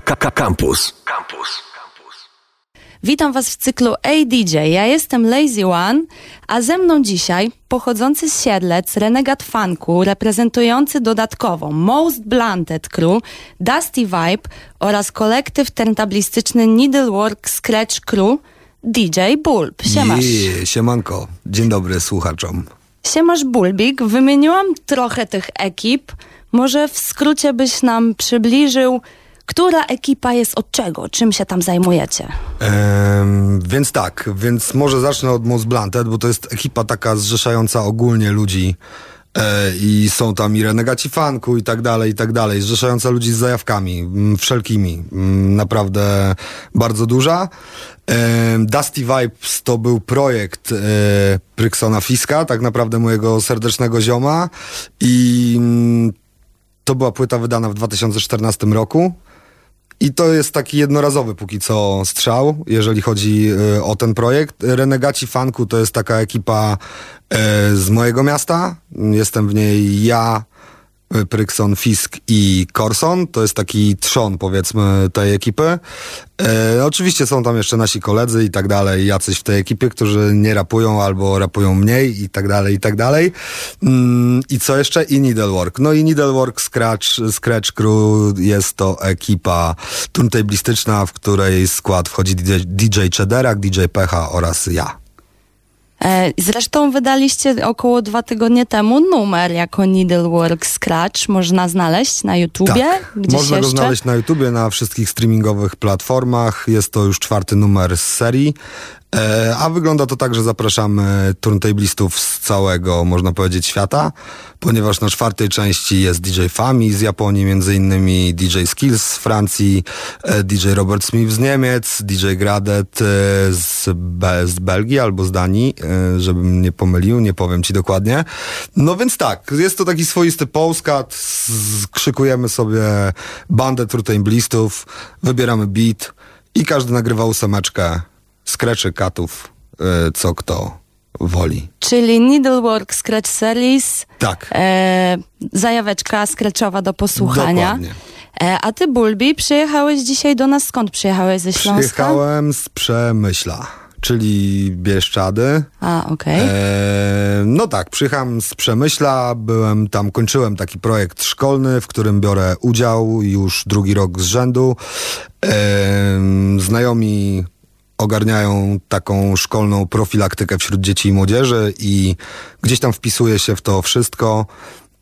Campus. Campus. Witam Was w cyklu ADJ. Ja jestem Lazy One, a ze mną dzisiaj pochodzący z Siedlec, renegat funku, reprezentujący dodatkowo Most Blunted Crew, Dusty Vibe oraz kolektyw turntablistyczny Needlework Scratch Crew, DJ Bulb. Siemasz. Je, siemanko. Dzień dobry słuchaczom. Siemasz Bulbik. Wymieniłam trochę tych ekip. Może w skrócie byś nam przybliżył, która ekipa jest od czego? Czym się tam zajmujecie? Ehm, więc tak, więc może zacznę od Most Blunted, bo to jest ekipa taka zrzeszająca ogólnie ludzi e, i są tam i renegaci funku i tak dalej, i tak dalej, zrzeszająca ludzi z zajawkami, m, wszelkimi, m, naprawdę bardzo duża. Dusty Vibes to był projekt e, Pryksona Fiska, tak naprawdę mojego serdecznego zioma i mm, to była płyta wydana w 2014 roku. I to jest taki jednorazowy póki co strzał, jeżeli chodzi y, o ten projekt. Renegaci Funku to jest taka ekipa y, z mojego miasta. Jestem w niej ja, Prykson, Fisk i Corson. To jest taki trzon, powiedzmy, tej ekipy. E, oczywiście są tam jeszcze nasi koledzy i tak dalej, jacyś w tej ekipie, którzy nie rapują albo rapują mniej i tak dalej, i tak dalej. Mm, I co jeszcze? I Needlework. No i Needlework Scratch, Scratch Crew jest to ekipa turntablistyczna, w której skład wchodzi DJ, DJ DJ Pecha oraz ja. E, Zresztą wydaliście około dwa tygodnie temu numer jako Needlework Scratch. Można znaleźć na YouTubie? Tak, można go jeszcze? znaleźć na YouTubie, na wszystkich streamingowych platformach. Jest to już czwarty numer z serii. E, a wygląda to tak, że zapraszamy turntablistów z całego, można powiedzieć, świata, ponieważ na czwartej części jest DJ Fami z Japonii, między innymi DJ Skills z Francji, e, DJ Robert Smith z Niemiec, DJ Gradet e, z, Be- z Belgii albo z Danii, żebym nie pomylił, nie powiem ci dokładnie. No więc tak, jest to taki swoisty z- krzykujemy sobie bandę turntablistów, wybieramy beat i każdy nagrywa ósemeczkę skreczy katów, y, co kto woli. Czyli Needlework Scratch Series, Tak. e, zajaweczka scratchowa do posłuchania. Dokładnie. E, a ty, Bulbi, przyjechałeś dzisiaj do nas. Skąd przyjechałeś ze Śląska? Przyjechałem z Przemyśla, czyli Bieszczady. A, okej. E, no tak, przyjechałem z Przemyśla, byłem tam, kończyłem taki projekt szkolny, w którym biorę udział już drugi rok z rzędu. E, znajomi ogarniają taką szkolną profilaktykę wśród dzieci i młodzieży i gdzieś tam wpisuje się w to wszystko.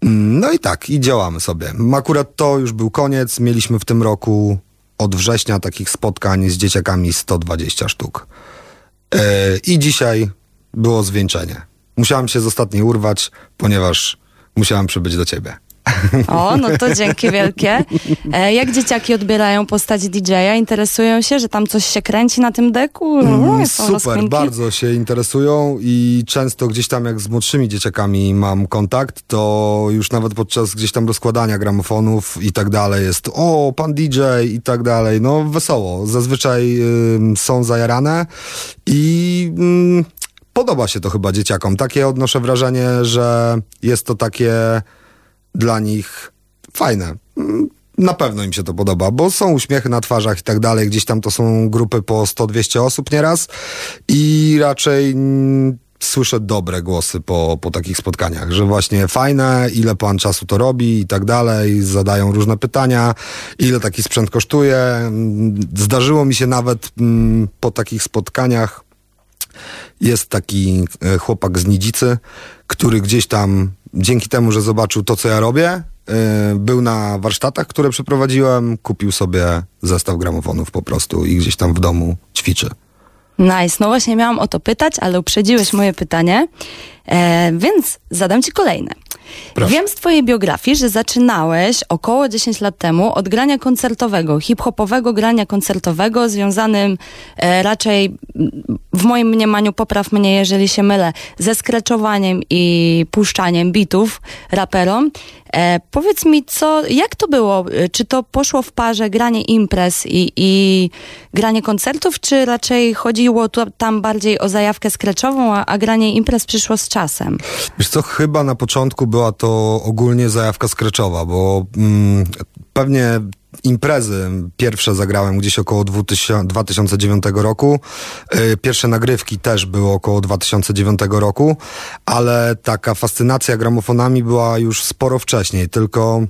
Mm, No i tak, i działamy sobie. Akurat to już był koniec. Mieliśmy w tym roku od września takich spotkań z dzieciakami 120 sztuk. E, I dzisiaj było zwieńczenie. Musiałem się z ostatniej urwać, ponieważ musiałem przybyć do ciebie. O, no to dzięki wielkie. E, jak dzieciaki odbierają postać DJ-a? Interesują się, że tam coś się kręci na tym deku? Są Super, rozkminki? bardzo się interesują i często gdzieś tam jak z młodszymi dzieciakami mam kontakt, to już nawet podczas gdzieś tam rozkładania gramofonów i tak dalej jest o, pan DJ i tak dalej. No wesoło. Zazwyczaj ym, są zajarane i ym, podoba się to chyba dzieciakom. Takie odnoszę wrażenie, że jest to takie dla nich fajne. Mm, Na pewno im się to podoba, bo są uśmiechy na twarzach i tak dalej. Gdzieś tam to są grupy po 100-200 osób nieraz i raczej mm, słyszę dobre głosy po, po takich spotkaniach, że właśnie fajne, ile pan czasu to robi i tak dalej, zadają różne pytania, ile taki sprzęt kosztuje. Mm, Zdarzyło mi się nawet mm, po takich spotkaniach jest taki e, chłopak z Nidzicy, który gdzieś tam, dzięki temu, że zobaczył to, co ja robię, e, był na warsztatach, które przeprowadziłem, kupił sobie zestaw gramofonów po prostu i gdzieś tam w domu ćwiczy. Nice. No właśnie miałam o to pytać, ale uprzedziłeś moje pytanie, e, więc zadam ci kolejne. Proszę. Wiem z twojej biografii, że zaczynałeś około 10 lat temu od grania koncertowego, hip-hopowego grania koncertowego, związanym e, raczej w moim mniemaniu, popraw mnie jeżeli się mylę, ze skreczowaniem i puszczaniem bitów raperom. E, powiedz mi, co, jak to było? E, Czy to poszło w parze granie imprez i, i granie koncertów, czy raczej chodziło tu, tam bardziej o zajawkę skreczową, a, a granie imprez przyszło z czasem? Wiesz co, chyba na początku była to ogólnie zajawka skreczowa, bo mm, pewnie imprezy. Pierwsze zagrałem gdzieś około 2000, 2009 roku. Y, Pierwsze nagrywki też były około 2009 roku, ale taka fascynacja gramofonami była już sporo wcześniej, tylko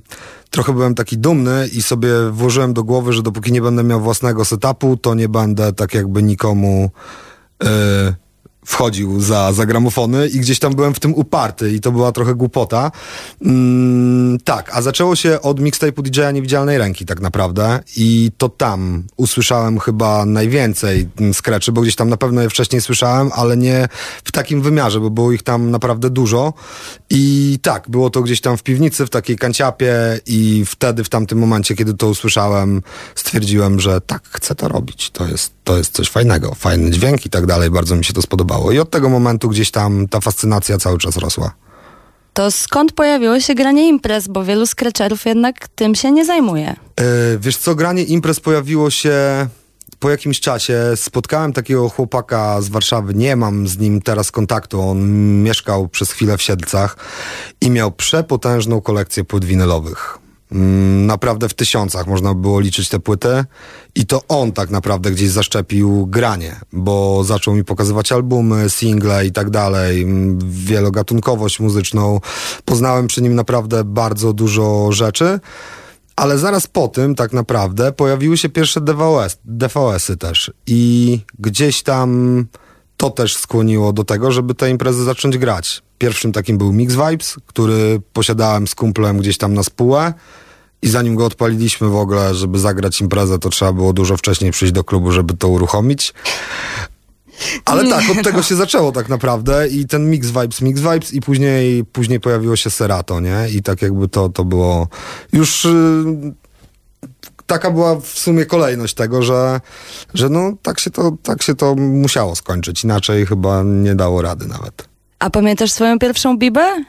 trochę byłem taki dumny i sobie włożyłem do głowy, że dopóki nie będę miał własnego setupu, to nie będę tak jakby nikomu y, wchodził za, za gramofony i gdzieś tam byłem w tym uparty i to była trochę głupota. Mm, tak, a zaczęło się od mixtape'u DJ-a Niewidzialnej Ręki tak naprawdę i to tam usłyszałem chyba najwięcej mm, skreczy, bo gdzieś tam na pewno je wcześniej słyszałem, ale nie w takim wymiarze, bo było ich tam naprawdę dużo i tak, było to gdzieś tam w piwnicy, w takiej kanciapie i wtedy, w tamtym momencie, kiedy to usłyszałem, stwierdziłem, że tak, chcę to robić. To jest, to jest coś fajnego, fajny dźwięk i tak dalej, bardzo mi się to spodobało. I od tego momentu gdzieś tam ta fascynacja cały czas rosła. To skąd pojawiło się granie imprez, bo wielu scratcherów jednak tym się nie zajmuje. Yy, wiesz co, granie imprez pojawiło się po jakimś czasie. Spotkałem takiego chłopaka z Warszawy, nie mam z nim teraz kontaktu, on mieszkał przez chwilę w Siedlcach i miał przepotężną kolekcję płyt winylowych. Mm, Naprawdę w tysiącach można było liczyć te płyty i to on tak naprawdę gdzieś zaszczepił granie, bo zaczął mi pokazywać albumy, single i tak dalej, mm, wielogatunkowość muzyczną. Poznałem przy nim naprawdę bardzo dużo rzeczy. Ale zaraz po tym tak naprawdę pojawiły się pierwsze DVS, DVS-y też i gdzieś tam to też skłoniło do tego, żeby te imprezy zacząć grać. Pierwszym takim był Mix Vibes, który posiadałem z kumplem gdzieś tam na spółę i zanim go odpaliliśmy w ogóle, żeby zagrać imprezę, to trzeba było dużo wcześniej przyjść do klubu, żeby to uruchomić. Ale tak, od tego się zaczęło tak naprawdę i ten Mix Vibes, Mix Vibes i później, później pojawiło się Serato, nie? I tak jakby to, to było już... y, taka była w sumie kolejność tego, że, że no tak się, to, tak się to musiało skończyć. Inaczej chyba nie dało rady nawet. A pamiętasz swoją pierwszą bibę?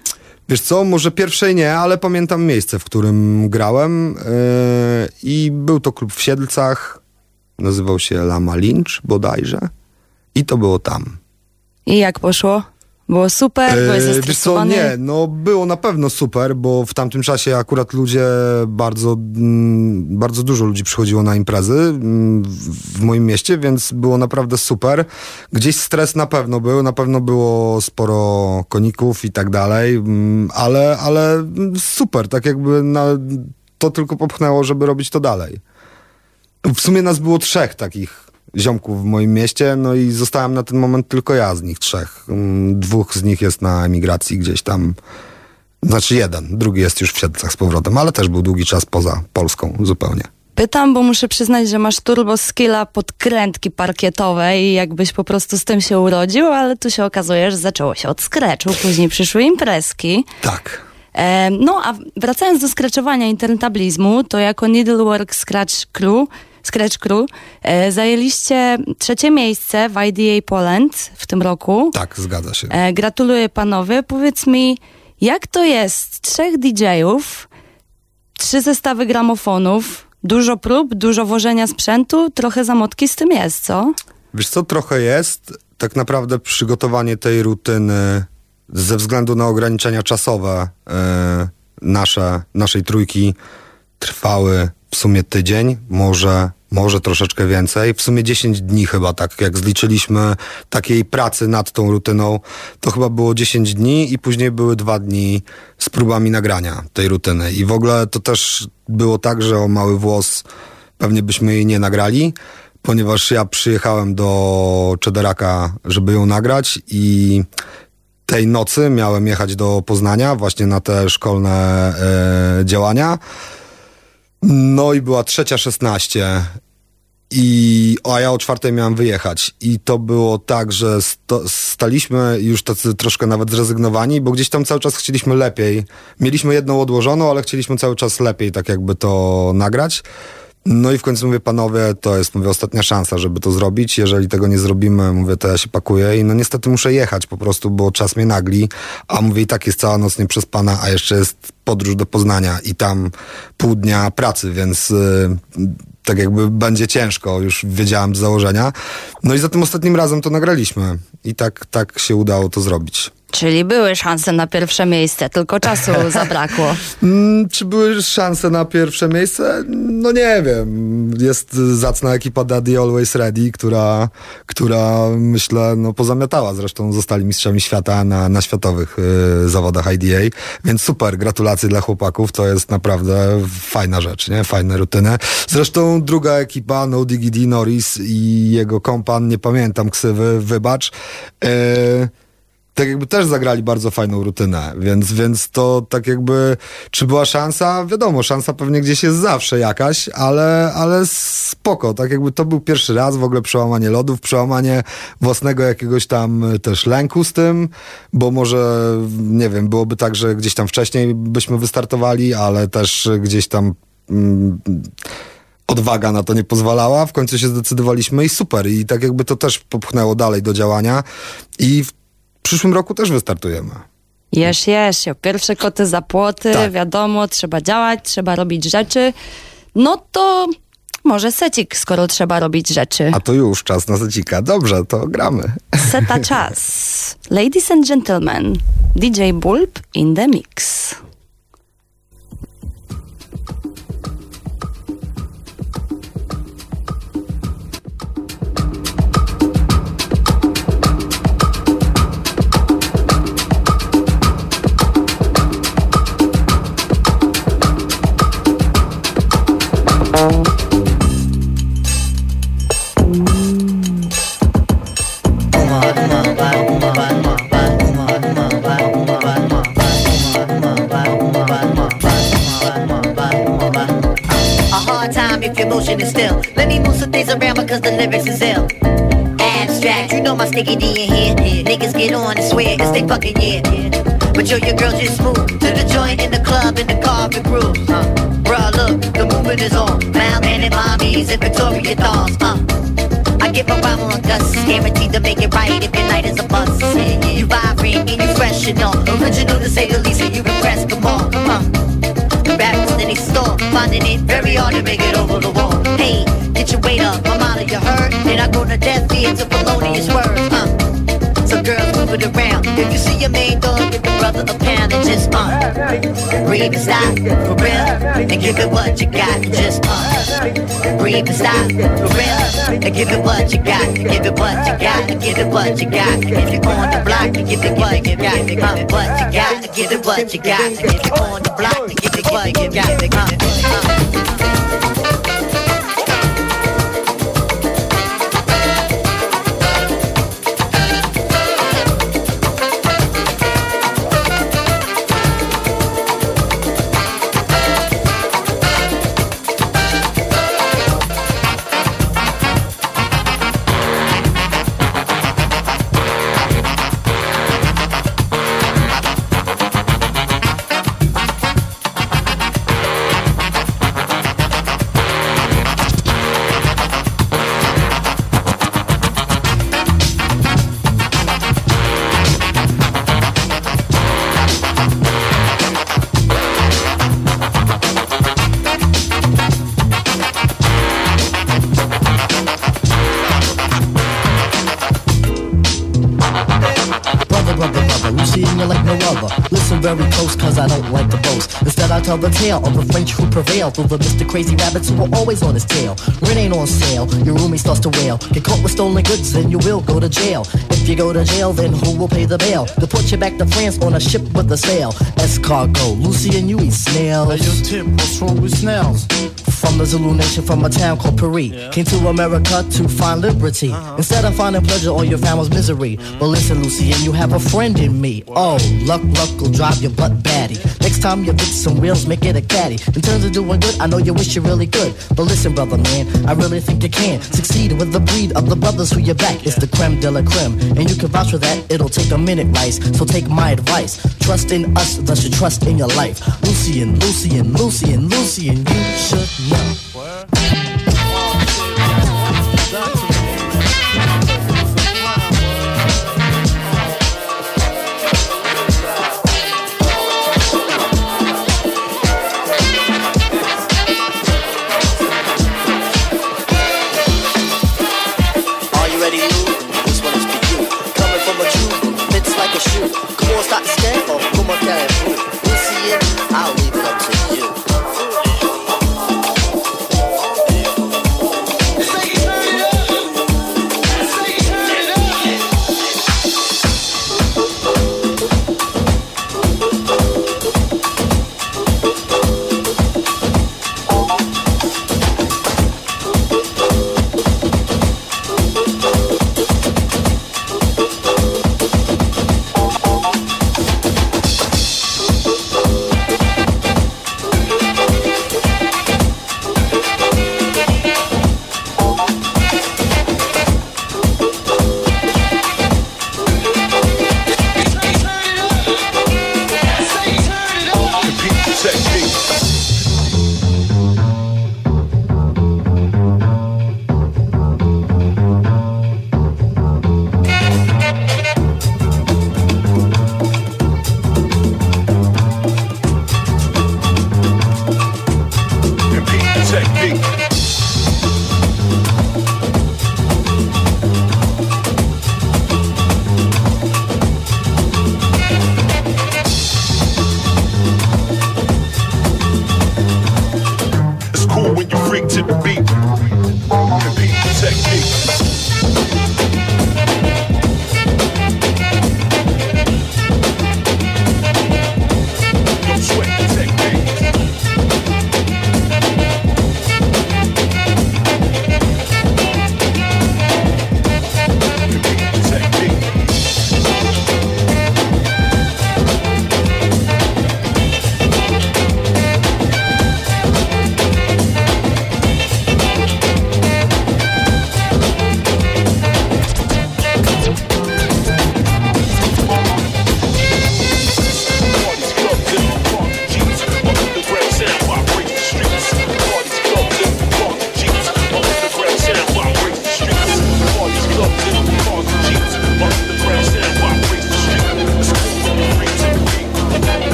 Wiesz co, może pierwszej nie, ale pamiętam miejsce, w którym grałem yy, i był to klub w Siedlcach, nazywał się Lama Lynch bodajże i to było tam. I jak poszło? Było super, byłeś Eee, wiesz co, zestresowany? nie, no było na pewno super, bo w tamtym czasie akurat ludzie bardzo, mm, bardzo dużo ludzi przychodziło na imprezy mm, w, moim mieście, więc było naprawdę super. Gdzieś stres na pewno był, na pewno było sporo koników i tak dalej, mm, ale, ale super, tak jakby na, to tylko popchnęło, żeby robić to dalej. W sumie nas było trzech takich ziomków w moim mieście, no i zostałem na ten moment tylko ja z nich trzech. Mm, Dwóch z nich jest na emigracji gdzieś tam, znaczy jeden, drugi jest już w Siedlcach z powrotem, ale też był długi czas poza Polską zupełnie. Pytam, bo muszę przyznać, że masz turbo skilla podkrętki parkietowej i jakbyś po prostu z tym się urodził, ale tu się okazuje, że zaczęło się od scratchu, później przyszły imprezki. Tak. E, no a wracając do scratchowania internetablizmu, to jako Needlework Scratch Crew, Scratch Crew e, zajęliście trzecie miejsce w IDA Poland w tym roku. Tak, zgadza się. E, gratuluję panowie. Powiedz mi, jak to jest trzech DJ-ów, trzy zestawy gramofonów, dużo prób, dużo wożenia sprzętu, trochę zamotki z tym jest, co? Wiesz co, trochę jest. Tak naprawdę przygotowanie tej rutyny ze względu na ograniczenia czasowe e, nasze, naszej trójki trwały w sumie tydzień, może, może troszeczkę więcej. W sumie 10 dni chyba, tak jak zliczyliśmy takiej pracy nad tą rutyną, to chyba było 10 dni i później były dwa dni z próbami nagrania tej rutyny. I w ogóle to też było tak, że o mały włos pewnie byśmy jej nie nagrali, ponieważ ja przyjechałem do Czederaka, żeby ją nagrać i tej nocy miałem jechać do Poznania właśnie na te szkolne e, działania. No i była trzecia 16 i a ja o czwartej miałem wyjechać i to było tak, że sto, staliśmy już tacy troszkę nawet zrezygnowani, bo gdzieś tam cały czas chcieliśmy lepiej. Mieliśmy jedną odłożoną, ale chcieliśmy cały czas lepiej tak jakby to nagrać. No i w końcu mówię, panowie, to jest mówię, ostatnia szansa, żeby to zrobić. Jeżeli tego nie zrobimy, mówię, to ja się pakuję i no niestety muszę jechać po prostu, bo czas mnie nagli, a mówię, i tak jest cała noc nieprzespana, a jeszcze jest podróż do Poznania i tam pół dnia pracy, więc y, tak jakby będzie ciężko, już wiedziałem z założenia. No i za tym ostatnim razem to nagraliśmy i tak, tak się udało to zrobić. Czyli były szanse na pierwsze miejsce, tylko czasu zabrakło. Mm, czy były szanse na pierwsze miejsce? No nie wiem. Jest zacna ekipa Daddy Always Ready, która, która myślę, no pozamiatała. Zresztą zostali mistrzami świata na, na światowych y, zawodach IDA. Więc super, gratulacje dla chłopaków. To jest naprawdę fajna rzecz, nie? Fajne rutyny. Zresztą druga ekipa, No Diggity Norris i jego kompan, nie pamiętam ksywy, wybacz. Y, tak jakby też zagrali bardzo fajną rutynę, więc, więc to tak jakby, czy była szansa? Wiadomo, szansa pewnie gdzieś jest zawsze jakaś, ale, ale spoko, tak jakby to był pierwszy raz w ogóle przełamanie lodów, przełamanie własnego jakiegoś tam też lęku z tym, bo może, nie wiem, byłoby tak, że gdzieś tam wcześniej byśmy wystartowali, ale też gdzieś tam... Mm, odwaga na to nie pozwalała, w końcu się zdecydowaliśmy i super. I tak jakby to też popchnęło dalej do działania. I przyszłym roku też wystartujemy. Jesz, jesz, pierwsze koty za płoty, tak. wiadomo, trzeba działać, trzeba robić rzeczy. No to może secik, skoro trzeba robić rzeczy. A to już czas na secika. Dobrze, to gramy. Seta czas. Ladies and gentlemen, DJ Bulb in the mix. And Victoria dolls. Uh. I give a rhyme on dust, guaranteed to make it right if your night is a bust. You vibrate and you fresh and all, original to say the least, and you impress. Come on, come on rappers in a store, finding it very hard to make it over the wall. Hey, get your weight up, I'm out of your hurt. and I go to death ears of felonious words. Uh. So girls move it around. If you see your main dog, give your brother a pound and just uh, breathe and stop for real, and give it what you got. Just uh, breathe and stop for real, and give it what you got. Give it what you got. Give it what you got. If you're on the block, give it what you got. Give it what you got. Give it what you got. If you're on the block, give it what you got. Very close cause I don't like to boast. Instead I tell the tale of the French who prevailed over Mr. Crazy Rabbits who were always on his tail. Rent ain't on sale, your roomie starts to wail. Get caught with stolen goods and you will go to jail. If you go to jail, then who will pay the bail? To put you back to France on a ship with a sail. Escargot, Lucy and you eat snails. Hey, yo, Tip, what's wrong with snails? From the Zulu nation, from a town called Paris. Yeah. Came to America to find liberty. Uh-huh. Instead of finding pleasure, all your family's misery. Mm-hmm. But listen, Lucy, and you have a friend in me. What? Oh, luck, luck will drive your butt batty. Next time you fix some wheels, make it a caddy. In terms of doing good, I know you wish you really could. But listen, brother man, I really think you can succeed with the breed of the brothers who you back. It's the creme de la creme, and you can vouch for that. It'll take a minute, Rice. So take my advice. Trust in us, thus you trust in your life. Lucian, Lucian, Lucian, Lucian, you should Are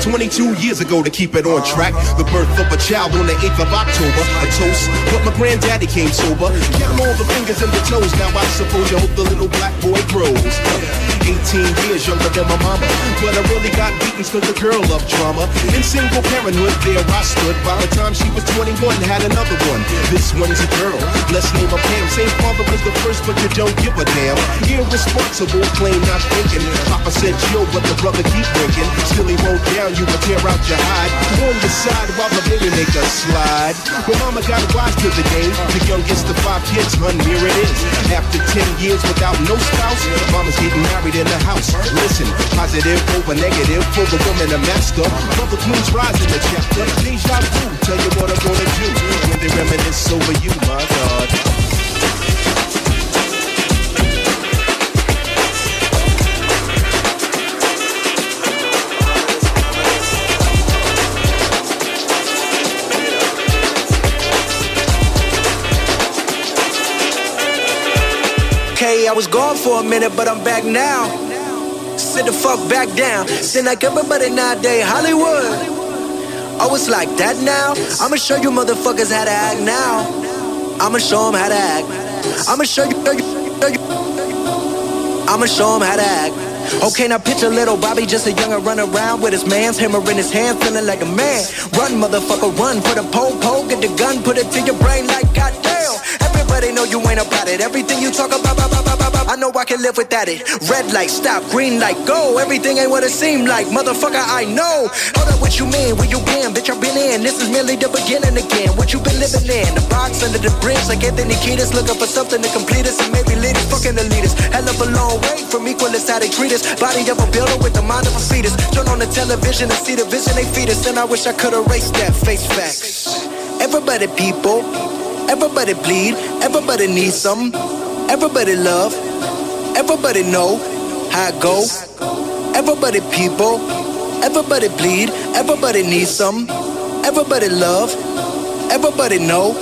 22 years ago to keep it on track. The birth of a child on the 8th of October. A toast, but my granddaddy came sober. Count all the fingers and the toes. Now I suppose you hope the little black boy grows. 18 years younger than my mama. But I really got beatings cause the girl loved drama. In single parenthood, there I stood. By the time she was 21, had another one. This one's a girl. Let's name her Pam. Same father was the first, but you don't give a damn. Irresponsible, claim not thinking. Papa said chill, but the brother keep drinking. Still he won't down, you would tear out your hide. On the side while the baby make a slide. But mama got wise to the game. The youngest of five kids, hun, here it is. After 10 years without no spouse, mama's getting married in the house. Listen, positive over negative for the woman a master. Brother Queens rise in the chapter. Deja vu, tell you what I'm gonna do when they reminisce over you, my God. I was gone for a minute, but I'm back now. Sit the fuck back down. Sit like everybody nowadays, Hollywood. Oh, it's like that now? I'ma show you motherfuckers how to act now. I'ma show them how to act. I'ma show you. I'ma show them how to act. Okay, now picture little Bobby, just a younger run around with his man's hammer in his hand, feeling like a man. Run, motherfucker, run for the pole, pole, get the gun, put it to your brain like goddamn. Everybody know you ain't about it. Everything you talk about, about, about, about, I know I can live without it. Red light, stop, green light, go. Everything ain't what it seem like, motherfucker. I know. Hold up, what you mean? Where you been, bitch? I've been in. This is merely the beginning again. What you been living in? The box under the bridge, like Anthony Kiedis, looking for something to complete us and maybe lead us. Fucking the leaders, hell of a long way from equal as how they treat us. Body of a builder with the mind of a fetus. Turn on the television and see the vision they feed us, and I wish I could erase that face facts. Everybody, people. Everybody bleed, everybody needs some. Everybody love, everybody know how it go. Everybody people, everybody bleed, everybody needs some. Everybody love, everybody know.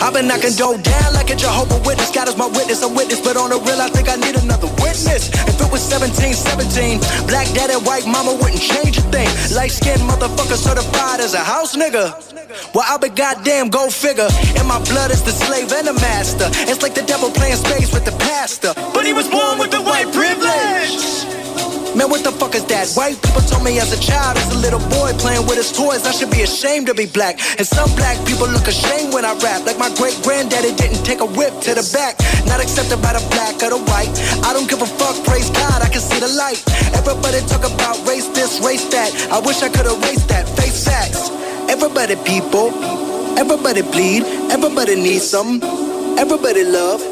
I've been knocking dough down like a Jehovah Witness. God is my witness, I'm witness, but on the real, I think I need another witness. If it was 17, 17, black daddy, white mama wouldn't change a thing. Light skinned motherfucker certified as a house nigga. Well, I be goddamn go figure. In my blood is the slave and the master. It's like the devil playing space with the pastor. But he was born with the white privilege. Man, what the fuck is that? White people told me as a child, as a little boy playing with his toys, I should be ashamed to be black. And some black people look ashamed when I rap, like my great granddaddy didn't take a whip to the back. Not accepted by the black or the white. I don't give a fuck, praise God, I can see the light. Everybody talk about race this, race that. I wish I could erase that, face facts. Everybody people, everybody bleed, everybody needs some, everybody love,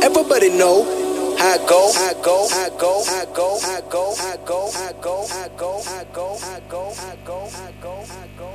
everybody know. I go, I go, I go, I go, I go, I go, I go, I go, I go, I go, I go, I go, I go.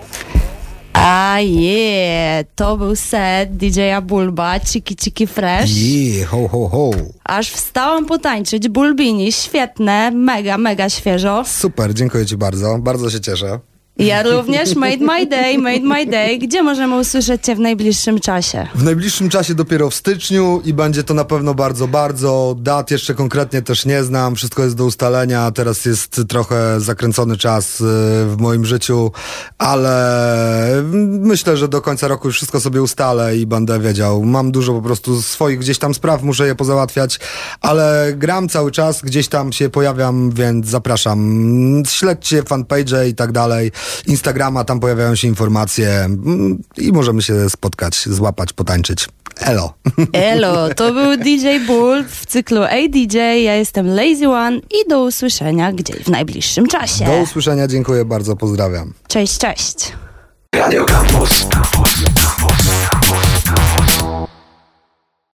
A je, to był set DJ-a Bulba, Ciki Ciki Fresh. Yeah, ho, ho, ho. Aż wstałam potańczyć, Bulbini, świetne, mega, mega świeżo. Super, dziękuję ci bardzo. Bardzo się cieszę. Ja również, made my day, made my day. Gdzie możemy usłyszeć cię w najbliższym czasie? W najbliższym czasie dopiero w styczniu i będzie to na pewno bardzo, bardzo. Dat jeszcze konkretnie też nie znam, wszystko jest do ustalenia. Teraz jest trochę zakręcony czas y, w moim życiu, ale myślę, że do końca roku już wszystko sobie ustalę i będę wiedział. Mam dużo po prostu swoich gdzieś tam spraw, muszę je pozałatwiać, ale gram cały czas, gdzieś tam się pojawiam, więc zapraszam. Śledźcie fanpage i tak dalej. Instagrama, tam pojawiają się informacje mm, i możemy się spotkać, złapać, potańczyć. Elo. Elo, to był DJ Bull w cyklu ADJ. Ja jestem Lazy One i do usłyszenia gdzieś w najbliższym czasie. Do usłyszenia, dziękuję bardzo, pozdrawiam. Cześć, cześć. Radio Campus.